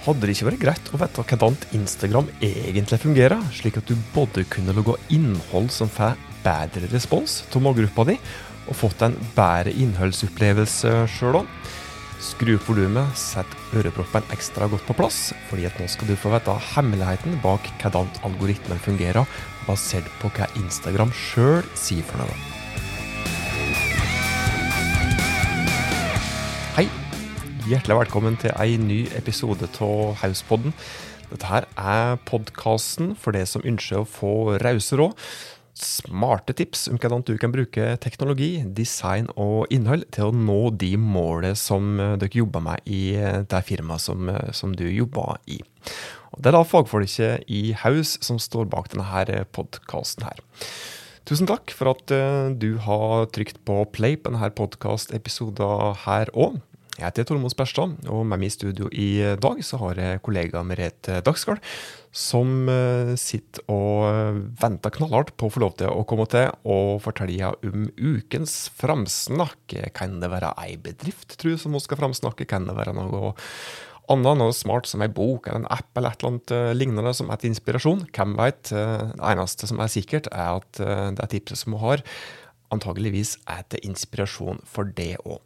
Hadde det ikke vært greit å vite hvordan Instagram egentlig fungerer, slik at du både kunne logge innhold som får bedre respons til målgruppa di, og fått en bedre innholdsopplevelse sjøl òg? Skru opp volumet, sett øreproppen ekstra godt på plass, fordi at nå skal du få vite hemmeligheten bak hvordan algoritmen fungerer, basert på hva Instagram sjøl sier for noe. Hjertelig velkommen til ei ny episode av Hauspodden. Dette her er podkasten for det som ønsker å få rause råd, smarte tips om hvordan du kan bruke teknologi, design og innhold til å nå de målene som dere jobber med i det firmaet som, som du jobber i. Og det er da fagfolket i Haus som står bak denne podkasten her. Tusen takk for at du har trykt på play på denne podkastepisoden her òg. Jeg heter Tormod Sperstad, og med meg i studio i dag så har jeg kollega Merete Dagsgaard, som sitter og venter knallhardt på å få lov til å komme til og fortelle om ukens framsnakk. Kan det være ei bedrift, tror jeg, som hun skal framsnakke? Kan det være noe annet, noe smart som ei bok eller en app eller et eller annet lignende som er til inspirasjon? Hvem veit? Det eneste som er sikkert, er at det er tipset som hun har, antageligvis er til inspirasjon for det òg.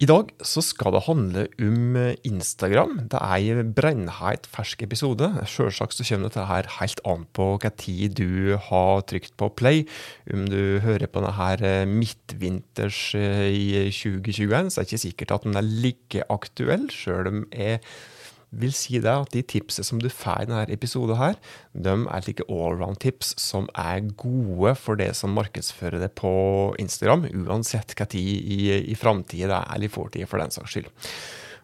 I dag så skal det handle om Instagram. Det er en brennheit fersk episode. Sjølsagt så kommer dette her helt an på hva tid du har trykt på play. Om du hører på denne her midtvinters i 2021, så er det ikke sikkert at den er like aktuell, sjøl om jeg vil si det at de tipsene som du får i denne episoden her, de er like allround-tips som er gode for det som markedsfører det på Instagram, uansett hva tid i, i framtida det er, eller i fortida for den saks skyld.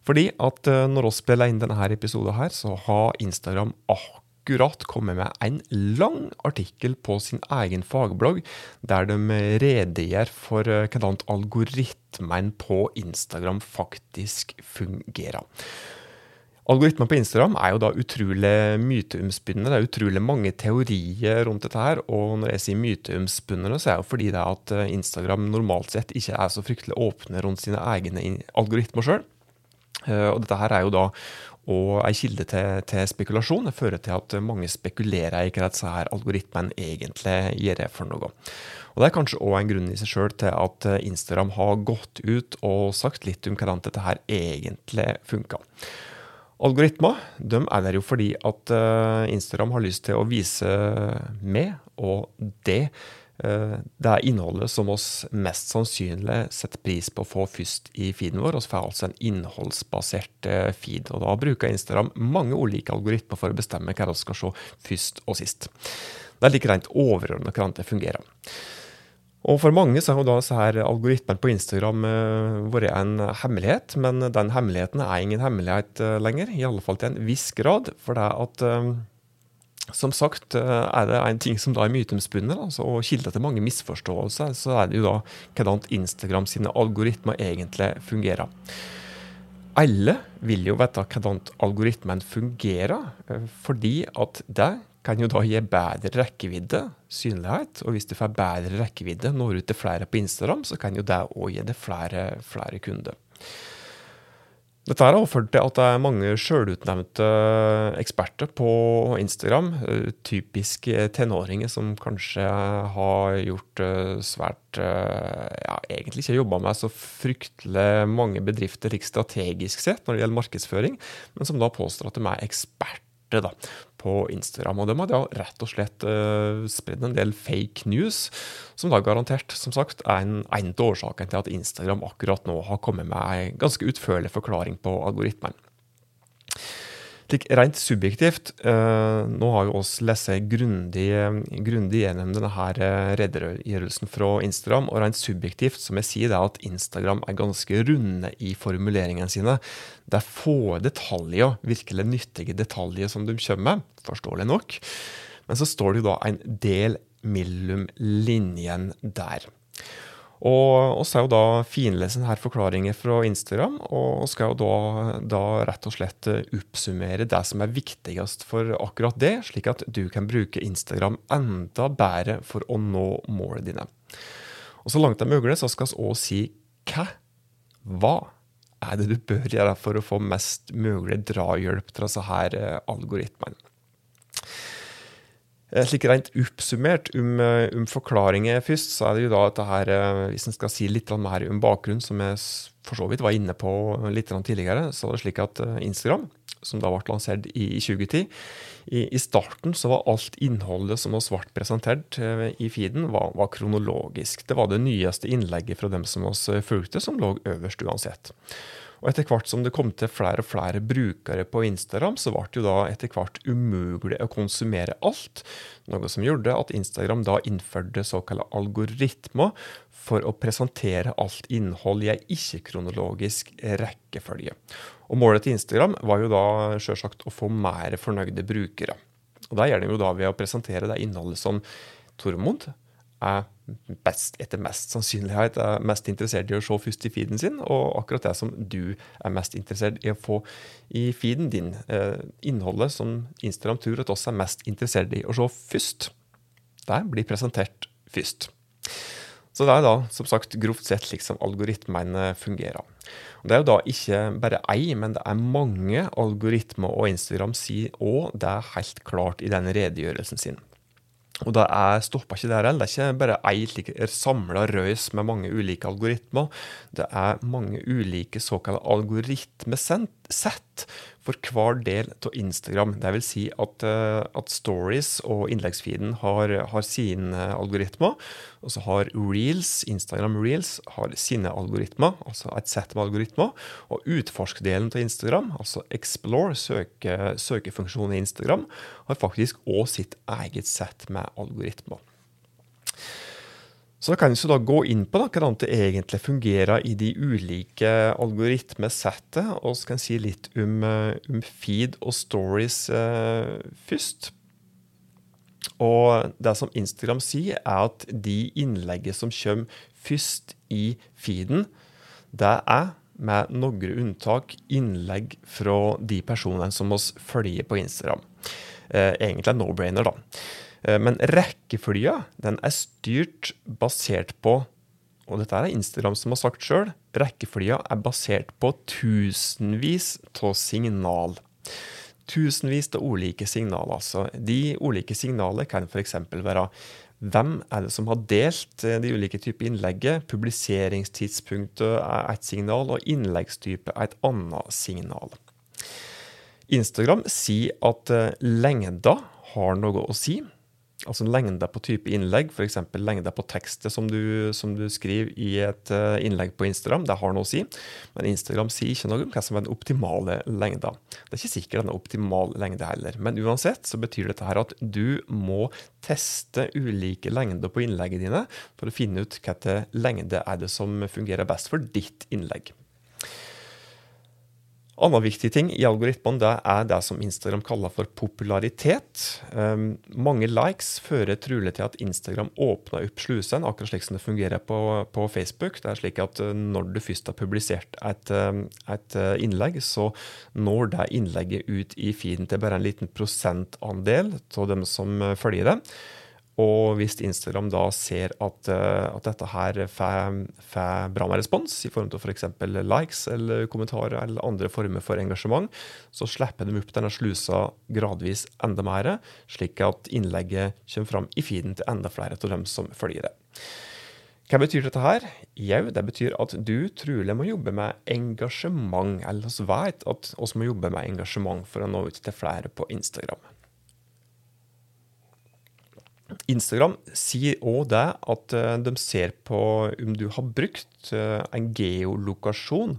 Fordi at når vi spiller inn denne episoden her, så har Instagram akkurat kommet med en lang artikkel på sin egen fagblogg, der de redegjør for hvordan algoritmen på Instagram faktisk fungerer. Algoritmer på Instagram er jo da utrolig myteomspunne. Det er utrolig mange teorier rundt dette her. Og når jeg sier myteomspunne, så er det jo fordi det er at Instagram normalt sett ikke er så fryktelig åpne rundt sine egne algoritmer sjøl. Og dette her er jo da og ei kilde til, til, spekulasjon. Det fører til at mange spekulerer i hva disse her algoritmene egentlig gjør for noe. Og Det er kanskje òg en grunn i seg sjøl til at Instagram har gått ut og sagt litt om hvordan dette her egentlig funker. Algoritmer de er der jo fordi at Instagram har lyst til å vise med og det det er innholdet som oss mest sannsynlig setter pris på å få først i feeden vår. Vi får altså en innholdsbasert feed. og Da bruker Instagram mange ulike algoritmer for å bestemme hva vi skal se først og sist. Det er like rent overordnet hvordan det fungerer. Og For mange så har jo da så her algoritmene på Instagram vært en hemmelighet, men den hemmeligheten er ingen hemmelighet lenger, i alle fall til en viss grad. For det at, som sagt, er det en ting som da er myteomspunnet, altså, og kilder til mange misforståelser, så er det jo da hvordan Instagram sine algoritmer egentlig fungerer. Alle vil jo vite hvordan algoritmen fungerer, fordi at det kan jo da gi bedre rekkevidde, synlighet. Og hvis du får bedre rekkevidde, når ut til flere på Instagram, så kan jo det òg gi deg flere, flere kunder. Dette har ført til at det er mange sjølutnevnte eksperter på Instagram. Typisk tenåringer som kanskje har gjort svært Ja, egentlig ikke jobba med så fryktelig mange bedrifter strategisk sett når det gjelder markedsføring, men som da påstår at de er eksperter da, på Instagram. Og de har rett og slett uh, spredd en del fake news, som da garantert som sagt, er en, en av årsakene til at Instagram akkurat nå har kommet med en ganske utførlig forklaring på algoritmen. Rent subjektivt, uh, nå har jo oss lest grundig, grundig gjennom denne her redegjørelsen fra Instagram, og rent subjektivt som jeg sier, det er at Instagram er ganske runde i formuleringene sine. Det er få detaljer, virkelig nyttige detaljer, som de kommer med, forståelig nok. Men så står det jo da en del mellom linjen der. Og vi har jo da finlest denne forklaringen fra Instagram, og skal jo da, da, rett og slett oppsummere det som er viktigst for akkurat det, slik at du kan bruke Instagram enda bedre for å nå målene dine. Og Så langt det er mulig, så skal vi òg si hva. Hva er det du bør gjøre for å få mest mulig drahjelp til disse her eh, algoritmene. Eh, slik rent oppsummert om, om, forklaringer først, så er det jo da dette her Hvis en skal si litt mer om bakgrunnen, som jeg for så vidt var inne på litt tidligere, så er det slik at Instagram som da ble lansert i, i 2010. I, I, starten så var alt innholdet som oss ble presentert i feeden, var, var, kronologisk. Det var det nyeste innlegget fra dem som oss eh, fulgte, som lå øverst uansett. Og etter hvert som det kom til flere og flere brukere på Instagram, så ble det jo da etter hvert umulig å konsumere alt. Noe som gjorde at Instagram da innførte såkalte algoritmer for å presentere alt innhold i ei ikke-kronologisk rekkefølge. Og Målet til Instagram var jo da selvsagt å få mer fornøyde brukere. Og Det gjør de jo da ved å presentere det innholdet som Tormod er best, etter mest sannsynlighet er mest interessert i å se først i feeden sin, og akkurat det som du er mest interessert i å få i feeden din. Eh, innholdet som Instagram tror at oss er mest interessert i å se først, det blir presentert først. Så det er da som sagt grovt sett slik som algoritmene fungerer. Og det er jo da ikke bare ei, men det er mange algoritmer, og Instagram sier òg det er helt klart i denne redegjørelsen sin. Og det er stoppa ikke der heller. Det er ikke bare ei samla røys med mange ulike algoritmer. Det er mange ulike såkalte algoritmesett for hver del av Instagram. Det vil si at, eh, at stories og innleggsfeeden har, har sine algoritmer. Og så har Reels, Instagram Reels har sine algoritmer, altså et sett med algoritmer. Og utforskdelen til Instagram, altså Explore, søke, søkefunksjonen i Instagram, har faktisk òg sitt eget sett med algoritmer. Så da kan vi gå inn på da, hvordan det egentlig fungerer i de ulike algoritmesettet, og så kan jeg si litt om, eh, om, feed og stories eh, først. Og det som Instagram sier, er at de innlegget som kommer først i feeden, det er med noen unntak innlegg fra de personene som oss følger på Instagram. Eh, egentlig en no-brainer, da. Eh, men rekkefølga den er styrt basert på og dette er Instagram som har sagt sjøl, rekkefølga er basert på tusenvis av signal. Tusenvis av ulike signaler. altså. De ulike signalene kan f.eks. være hvem er det som har delt eh, de ulike typer innlegget? Publiseringstidspunktet er et signal, og innleggstype er et annet signal. Instagram sier at eh, lengda har noe å si altså lengda på type innlegg, f.eks. lengda på tekstet som du, som du, skriver i et uh, innlegg på Instagram, det har noe å si. Men Instagram sier ikke noe om hva som er den optimale lengda. Det er ikke sikkert den er optimal lengde heller. Men uansett så betyr dette her at du må teste ulike lengder på innleggene dine for å finne ut hva lengde er det som fungerer best for ditt innlegg. Annen viktig ting i algoritmene det er det som Instagram kaller for popularitet. Um, mange likes fører trolig til at Instagram åpner opp slusen, akkurat slik som det fungerer på, på, Facebook. Det er slik at uh, Når du først har publisert et, um, et uh, innlegg, så når det innlegget ut i feeden til bare en liten prosentandel av dem som uh, følger det. Og hvis Instagram da ser at, eh, at dette her får bra med respons, i form av f.eks. For likes eller kommentarer eller andre former for engasjement, så slipper de opp denne slusa gradvis enda mer, slik at innlegget kommer fram i feeden til enda flere av dem som følger det. Hva betyr dette her? Jau, det betyr at du trolig må jobbe med engasjement. Eller vi vet at vi må jobbe med engasjement for å nå ut til flere på Instagram. Instagram sier òg det at eh, de ser på om du har brukt eh, en geolokasjon,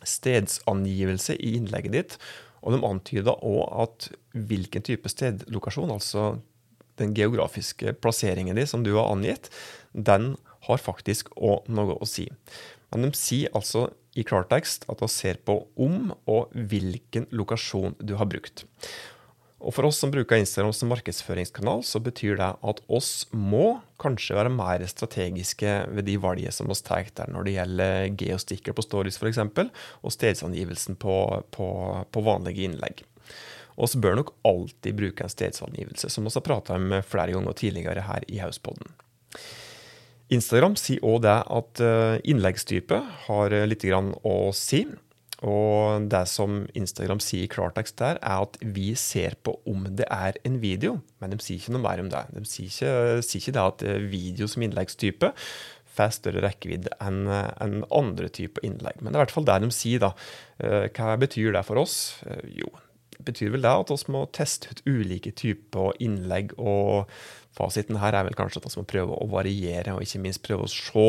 stedsangivelse, i innlegget ditt. Og de antyder òg at hvilken type stedlokasjon, altså den geografiske plasseringen din som du har angitt, den har faktisk òg noe å si. Men de sier altså i klartekst at de ser på om og hvilken lokasjon du har brukt. Og For oss som bruker Instagram som markedsføringskanal, så betyr det at oss må kanskje være mer strategiske ved de valgene som oss tar der når det gjelder geostikker på stories f.eks., og stedsangivelsen på, på, på vanlige innlegg. Vi bør nok alltid bruke en stedsangivelse, som vi har prata om flere ganger tidligere her i Hauspodden. Instagram sier òg det at eh, innleggstype har litt å si. Og det som Instagram sier i klartekst der, er at vi ser på om det er en video, men de sier ikke noe mer om det. De sier ikke, sier ikke det at video som innleggstype får større rekkevidde enn en andre typer innlegg. Men det er i hvert fall det de sier, da. Hva betyr det for oss? Jo, det betyr vel det at vi må teste ut ulike typer innlegg. og Fasiten her er vel kanskje at vi må prøve å variere, og ikke minst prøve å se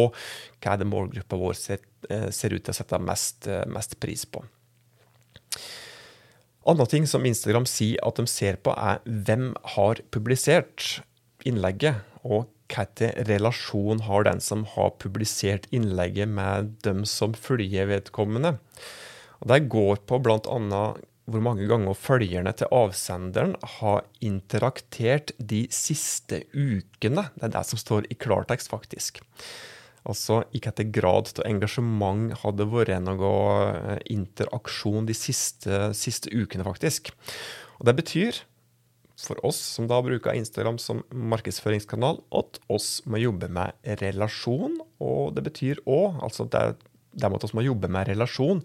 hva er det målgruppa vår ser, eh, ser, ut til å sette mest, eh, mest pris på. Andre ting som Instagram sier at de ser på, er hvem har publisert innlegget, og hvilken relasjon har den som har publisert innlegget med dem som følger vedkommende. Og Det går på bl.a hvor mange ganger følgerne til avsenderen har interaktert de siste ukene. Det er det som står i klartekst, faktisk. Altså i hvilken grad av engasjement hadde vært noe eh, interaksjon de siste, siste, ukene, faktisk. Og Det betyr, for oss som da bruker Instagram som markedsføringskanal, at oss må jobbe med relasjon. Og det betyr òg, altså det, det med at vi må jobbe med relasjon,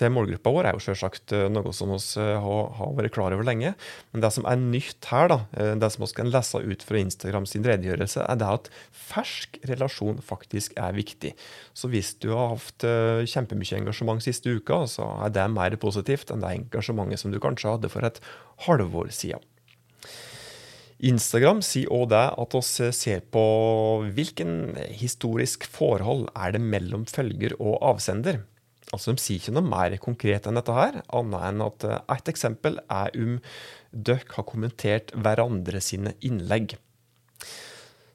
til målgruppa vår er jo selvsagt eh, noe som vi eh, har, vært klar over lenge. Men det som er nytt her, da, eh, det som vi kan lese ut fra Instagram sin redegjørelse, er det at fersk relasjon faktisk er viktig. Så hvis du har hatt kjempemye engasjement siste uka, så er det mer positivt enn det engasjementet som du kanskje hadde for et halvår siden. Instagram sier òg det at vi ser på hvilken historisk forhold er det mellom følger og avsender. Altså, De sier ikke noe mer konkret enn dette, her, annet enn at uh, et eksempel er om dere har kommentert hverandre sine innlegg.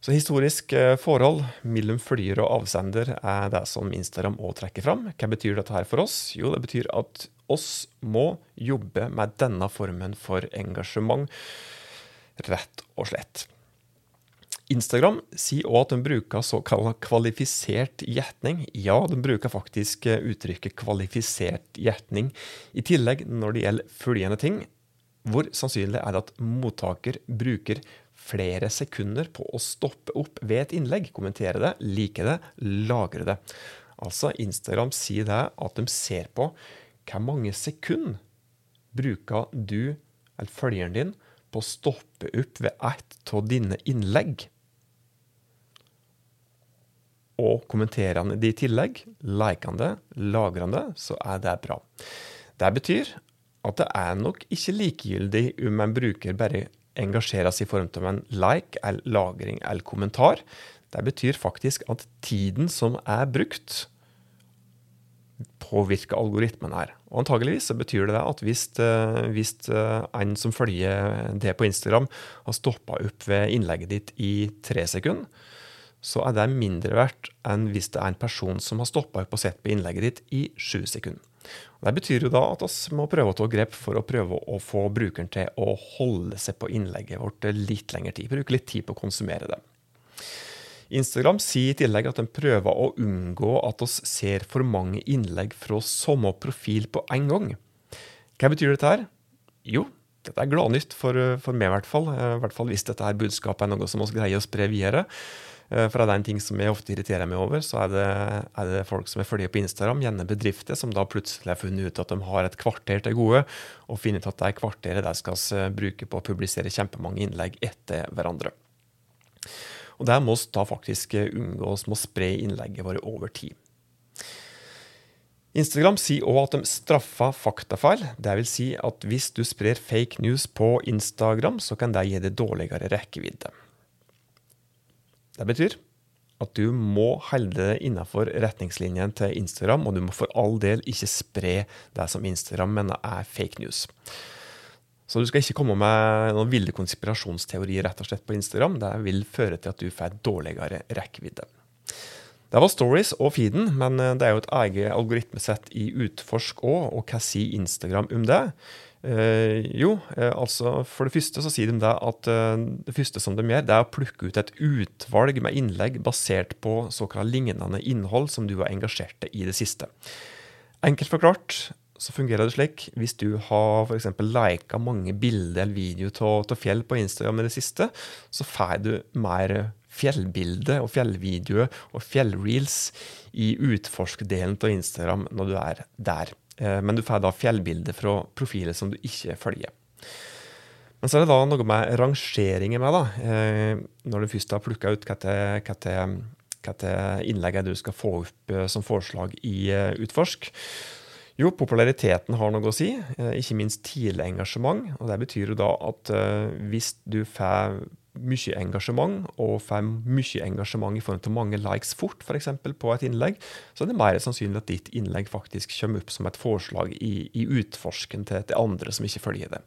Så Historisk uh, forhold mellom flyer og avsender er det som Instagram òg trekker fram. Hva betyr dette her for oss? Jo, det betyr at oss må jobbe med denne formen for engasjement, rett og slett. Instagram sier òg at de bruker såkalt kvalifisert gjetning. Ja, de bruker faktisk eh, uttrykket kvalifisert gjetning. I tillegg, når det gjelder følgende ting, hvor sannsynlig er det at mottaker bruker flere sekunder på å stoppe opp ved et innlegg, kommentere det, like det, lagre det. Altså, Instagram sier det at de ser på hvor mange sekunder bruker du eller følgeren din på å stoppe opp ved ett av dine innlegg og kommenterer han det i tillegg, liker han det, lagrer han det, så er det bra. Det betyr at det er nok ikke likegyldig om en bruker bare engasjerer seg i form av en like, eller lagring eller kommentar. Det betyr faktisk at tiden som er brukt, påvirker algoritmen her. Og antageligvis så betyr det at hvis, eh, hvis eh, en som følger det på Instagram, har stoppa opp ved innlegget ditt i tre sekunder, så er det mindre verdt enn hvis det er en person som har stoppa opp og sett på innlegget ditt i sju sekunder. Det betyr jo da at vi må prøve å ta grep for å prøve å få brukeren til å holde seg på innlegget vårt litt lengre tid. Bruke litt tid på å konsumere det. Instagram sier i tillegg at de prøver å unngå at vi ser for mange innlegg fra samme profil på en gang. Hva betyr dette her? Jo, dette er gladnytt for, for meg, i hvert fall. I hvert fall hvis dette her budskapet er noe som vi greier å spre videre. Eh, for er det en ting som jeg ofte irriterer meg over, så er det, er det folk som er følger på Instagram, gjerne bedrifter, som da plutselig har funnet ut at de har et kvarter til gode, og finner ut at det kvarteret de skal bruke på å publisere kjempemange innlegg etter hverandre. Og Der må vi da faktisk unngå med å spre innlegget vårt over tid. Instagram sier òg at de straffer faktafeil. Dvs. Si at hvis du sprer fake news på Instagram, så kan det gi deg dårligere rekkevidde. Det betyr at du må holde deg innenfor retningslinjene til Instagram, og du må for all del ikke spre det som Instagram mener er fake news. Så du skal ikke komme med noen ville konspirasjonsteorier rett og slett på Instagram. Det vil føre til at du får dårligere rekkevidde. Det var stories og feeden, men det er jo et eget algoritmesett i Utforsk òg, og hva sier Instagram om det? Eh, jo, eh, altså for det første så sier de det at eh, det første som de gjør, det er å plukke ut et utvalg med innlegg basert på såkalt lignende innhold som du har engasjert deg i det siste. Enkelt forklart så fungerer det slik hvis du har f.eks. lika mange bilder eller videoer av fjell på Instagram i det siste, så får du mer fjellbilde og fjellvideo og fjellreels i utforskdelen av Instagram når du er der. Eh, men du får da fjellbilde fra profiler som du ikke følger. Men så er det da noe med rangeringer med, da. Eh, når du først har plukka ut hvilke innlegg du skal få opp eh, som forslag i Utforsk. Jo, populariteten har noe å si, ikke minst tidlig engasjement. og Det betyr jo da at hvis du får mye engasjement, og får mye engasjement i form til mange likes fort, f.eks. på et innlegg, så er det mer sannsynlig at ditt innlegg faktisk kommer opp som et forslag i, i utforsken til, til, andre som ikke følger det.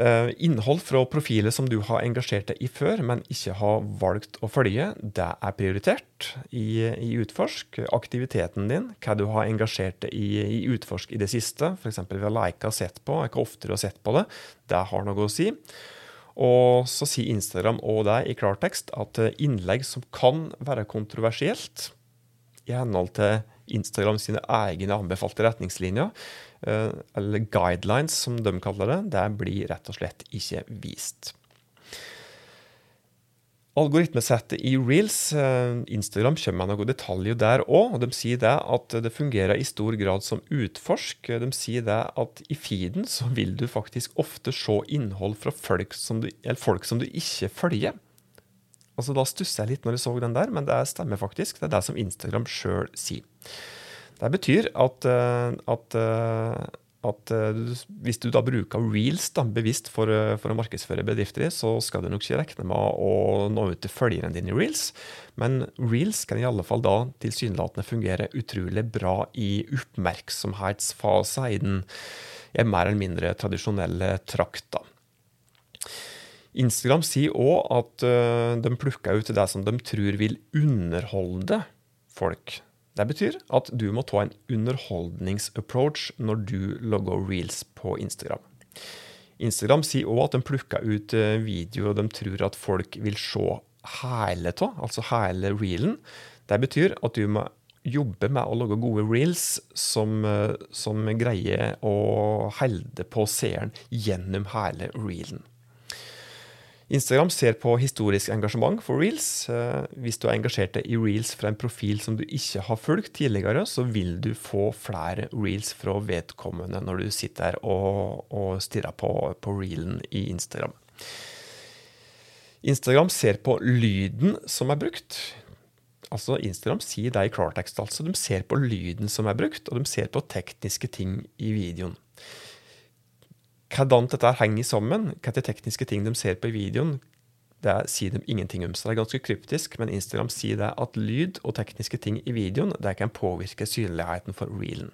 Uh, innhold fra profiler som du har engasjert deg i før, men ikke har valgt å følge, det er prioritert i, i Utforsk. Aktiviteten din, hva du har engasjert deg i, i Utforsk i det siste, f.eks. ved å like og sett på, hva oftere du har sett på det, det har noe å si. Og så sier Instagram og deg i klartekst at eh, innlegg som kan være kontroversielt, i henhold til Instagram sine egne anbefalte retningslinjer, eh, eller guidelines som de kaller det, det blir rett og slett ikke vist. Algoritmesettet i Reels, eh, Instagram kommer med noen detaljer der òg. De sier det at det fungerer i stor grad som utforsk. De sier det at i feeden så vil du faktisk ofte se innhold fra folk som du, folk som du ikke følger. Altså Da stusser jeg litt når jeg så den der, men det stemmer faktisk. Det er det som Instagram sjøl sier. Det betyr at, eh, at eh, at uh, hvis du da bruker reels da, bevisst for, uh, for, å markedsføre bedrifter, så skal du nok ikke regne med å nå ut til følgerne dine i reels. Men reels kan i alle fall da tilsynelatende fungere utrolig bra i oppmerksomhetsfase i den mer eller mindre tradisjonelle trakta. Instagram sier òg at uh, de plukker ut det som de tror vil underholde folk. Det betyr at du må ta en underholdningsapproach når du logger reels på Instagram. Instagram sier òg at de plukker ut eh, videoer de tror at folk vil se hele av, altså hele reelen. Det betyr at du må jobbe med å lage gode reels som, eh, som greier å holde på seeren gjennom hele reelen. Instagram ser på historisk engasjement for reels. Eh, hvis du er engasjert i reels fra en profil som du ikke har fulgt tidligere, så vil du få flere reels fra vedkommende når du sitter der og, og stirrer på, på reelen i Instagram. Instagram ser på lyden som er brukt. Altså Instagram sier det i klartekst. altså. De ser på lyden som er brukt, og de ser på tekniske ting i videoen hvordan dette henger sammen, er tekniske ting de ser på i videoen, det sier de ingenting om. Så det er ganske kryptisk, men Instagram sier det at lyd og tekniske ting i videoen det kan påvirke synligheten for reelen.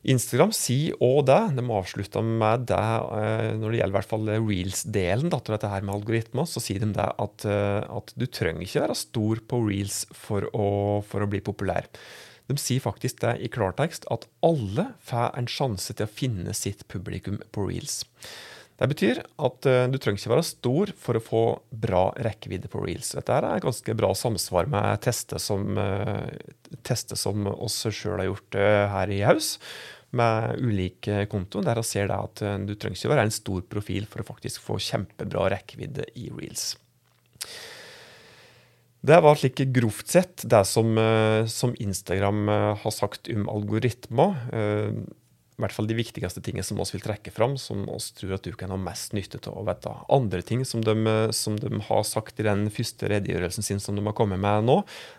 Instagram sier òg det. De avslutta med det eh, når det gjelder i hvert fall reels-delen av dette her med algoritmer. Så sier de det at, eh, at du trenger ikke være stor på reels for å, for å bli populær. De sier faktisk det i klartekst at alle får en sjanse til å finne sitt publikum på reels. Det betyr at uh, du trenger ikke være stor for å få bra rekkevidde på reels. Dette er ganske bra samsvar med tester som, uh, tester som oss sjøl har gjort uh, her i Haus, med ulike kontoer, der ser ser at du trenger ikke være en stor profil for å faktisk få kjempebra rekkevidde i reels. Det var slik grovt sett det som, eh, som Instagram eh, har sagt om algoritmer. Eh, I hvert fall de viktigste tingene som vi vil trekke fram, som vi tror at du kan ha mest nytte av å vite. Andre ting som de, som de, har sagt i den første redegjørelsen sin som de har kommet med nå,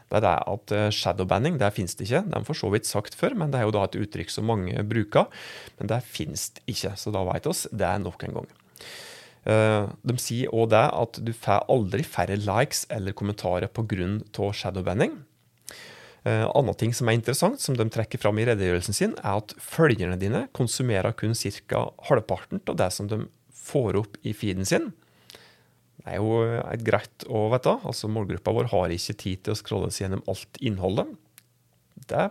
det er det at shadowbanning det finnes det ikke. Det har for så vidt sagt før, men det er jo da et uttrykk som mange bruker. Men det finnes ikke, så da vet vi det er nok en gang. Eh, de sier òg det at du får aldri færre likes eller kommentarer pga. shadowbanning. Uh, Annet ting som er interessant, som de trekker fram i redegjørelsen sin, er at følgerne dine konsumerer kun ca. halvparten av det som de får opp i feeden sin. Det er jo et greit å vite. Altså Målgruppa vår har ikke tid til å scrolle seg gjennom alt innholdet. Det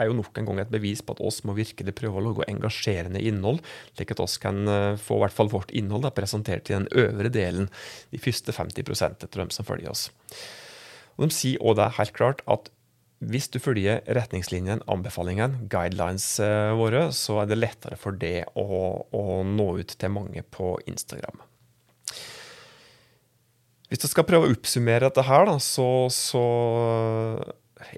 er jo nok en gang et bevis på at oss må virkelig prøve å lage engasjerende innhold, slik at oss kan eh, få hvert fall vårt innhold da, presentert i den øvre delen, de første 50 etter dem som følger oss. Og De sier òg det helt klart at hvis du følger retningslinjene, anbefalingene, guidelines eh, våre, så er det lettere for det å, å nå ut til mange på Instagram. Hvis jeg skal prøve å oppsummere dette her, så, så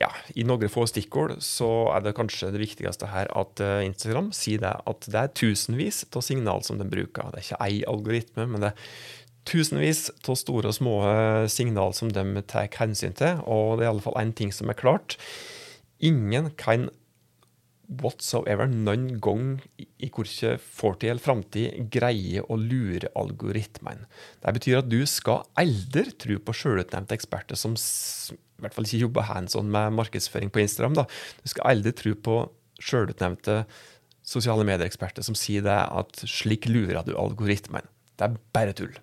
ja, I noen få stikkord så er det kanskje det viktigste her at eh, Instagram sier det at det er tusenvis av signal som de bruker. Det er ikke ei algoritme, men det er tusenvis av store og små eh, signal som de tar hensyn til. Og det er i alle fall én ting som er klart. Ingen kan whatsoever noen gang i hvilken fortid eller framtid greie å lure algoritmen. Det betyr at du skal aldri tro på sjølutnevnte eksperter som i hvert fall ikke jobber hands on med markedsføring på Instagram. Da. Du skal aldri tro på sjølutnevnte sosiale medieeksperter som sier det at slik lurer du algoritmen. Det er bare tull.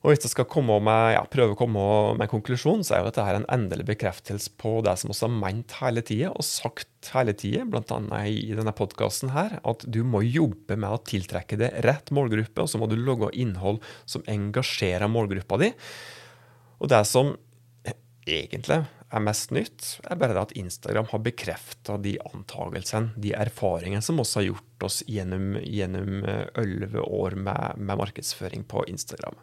Og hvis jeg skal med, ja, prøve å komme med en konklusjon, så er jo dette her en endelig bekreftelse på det som vi har ment hele tida og sagt hele tida, bl.a. i denne podkasten her, at du må jobbe med å tiltrekke deg rett målgruppe, og så må du logge innhold som engasjerer målgruppa di. Og det som egentlig er mest nytt, er bare det at Instagram har bekrefta de antagelsene, de erfaringene som også har gjort oss gjennom elleve år med, med markedsføring på Instagram.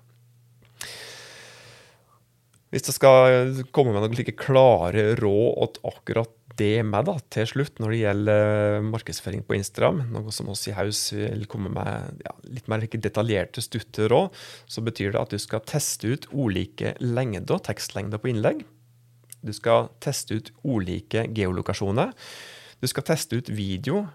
Hvis jeg skal komme med noen like klare råd til akkurat det med da, til slutt, når det gjelder markedsføring på Instagram, noe som oss i Haus vil komme med ja, litt mer detaljerte, stutte råd, så betyr det at du skal teste ut ulike lengder, tekstlengder på innlegg. Du skal teste ut ulike geolokasjoner. Du skal teste ut video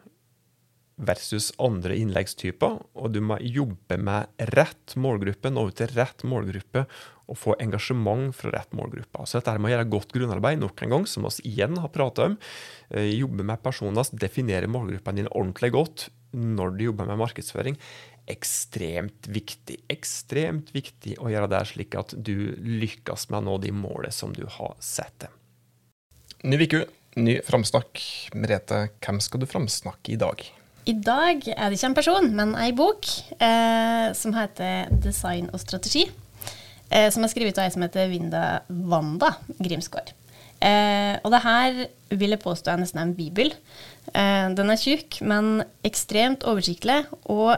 versus andre innleggstyper, og du må jobbe med rett målgruppe, nå ut til rett målgruppe og få engasjement fra rett målgruppe. Så dette må gjøre godt grunnarbeid nok en gang, som vi igjen har pratet om. Eh, jobbe med personer, definere målgruppene dine ordentlig godt når du jobber med markedsføring. Ekstremt viktig. Ekstremt viktig å gjøre det slik at du lykkes med å nå de målene som du har satt deg. Ny uke, ny framsnakk. Merete, hvem skal du framsnakke i dag? I dag er det ikke en person, men ei bok eh, som heter 'Design og strategi'. Eh, som er skrevet av ei som heter Vinda Wanda Grimsgaard. Eh, og det her vil jeg påstå er nesten en bibel. Eh, den er tjukk, men ekstremt oversiktlig og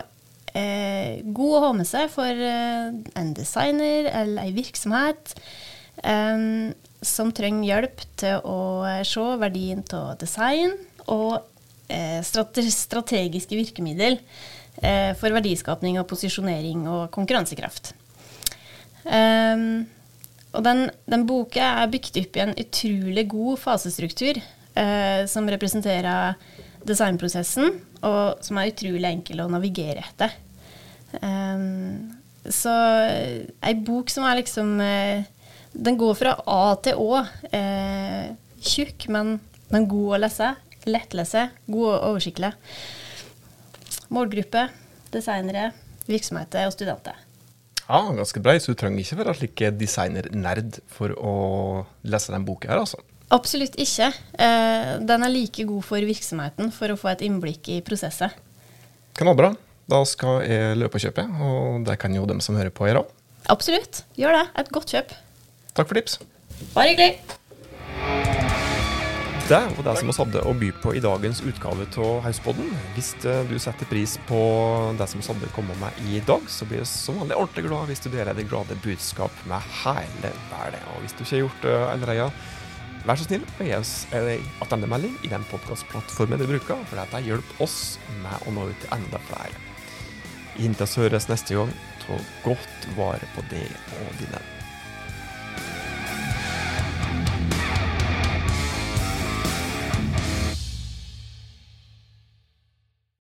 eh, god å ha med seg for eh, en designer eller ei virksomhet som trenger hjelp til å se verdien av design og strategiske virkemiddel eh, for verdiskapning og posisjonering og konkurransekraft. Um, og den, den, boka er bygd opp i en utrolig god fasestruktur uh, som representerer designprosessen, og som er utrolig enkel å navigere etter. Um, så ei bok som er liksom Den går fra A til Å. Tjukk, men, men god å lese lettlese, god og oversiktlig. Målgruppe, designere, virksomheter og studenter. Ja, ganske bra. Så du trenger ikke være slik designernerd for å lese den boka her, altså? Absolutt ikke. Eh, den er like god for virksomheten for å få et innblikk i prosesset. Knallbra. Da skal jeg løpe og kjøpe, og det kan jo dem som hører på, gjøre òg. Absolutt. Gjør det. Et godt kjøp. Takk for tips. Bare hyggelig. Det og det som vi hadde å by på i dagens utgave av Hauspodden. Hvis eh, du setter pris på det som vi hadde kommet med i dag, så blir vi som vanlig ordentlig glad hvis du deler det glade budskap med hele verden. Og hvis du ikke har gjort det allerede, vær så snill og gi oss en attendemelding i den podkastplattformen du bruker, for dette hjelper oss med å nå ut til enda flere. Inntil vi høres neste gang, ta godt vare på det og dine.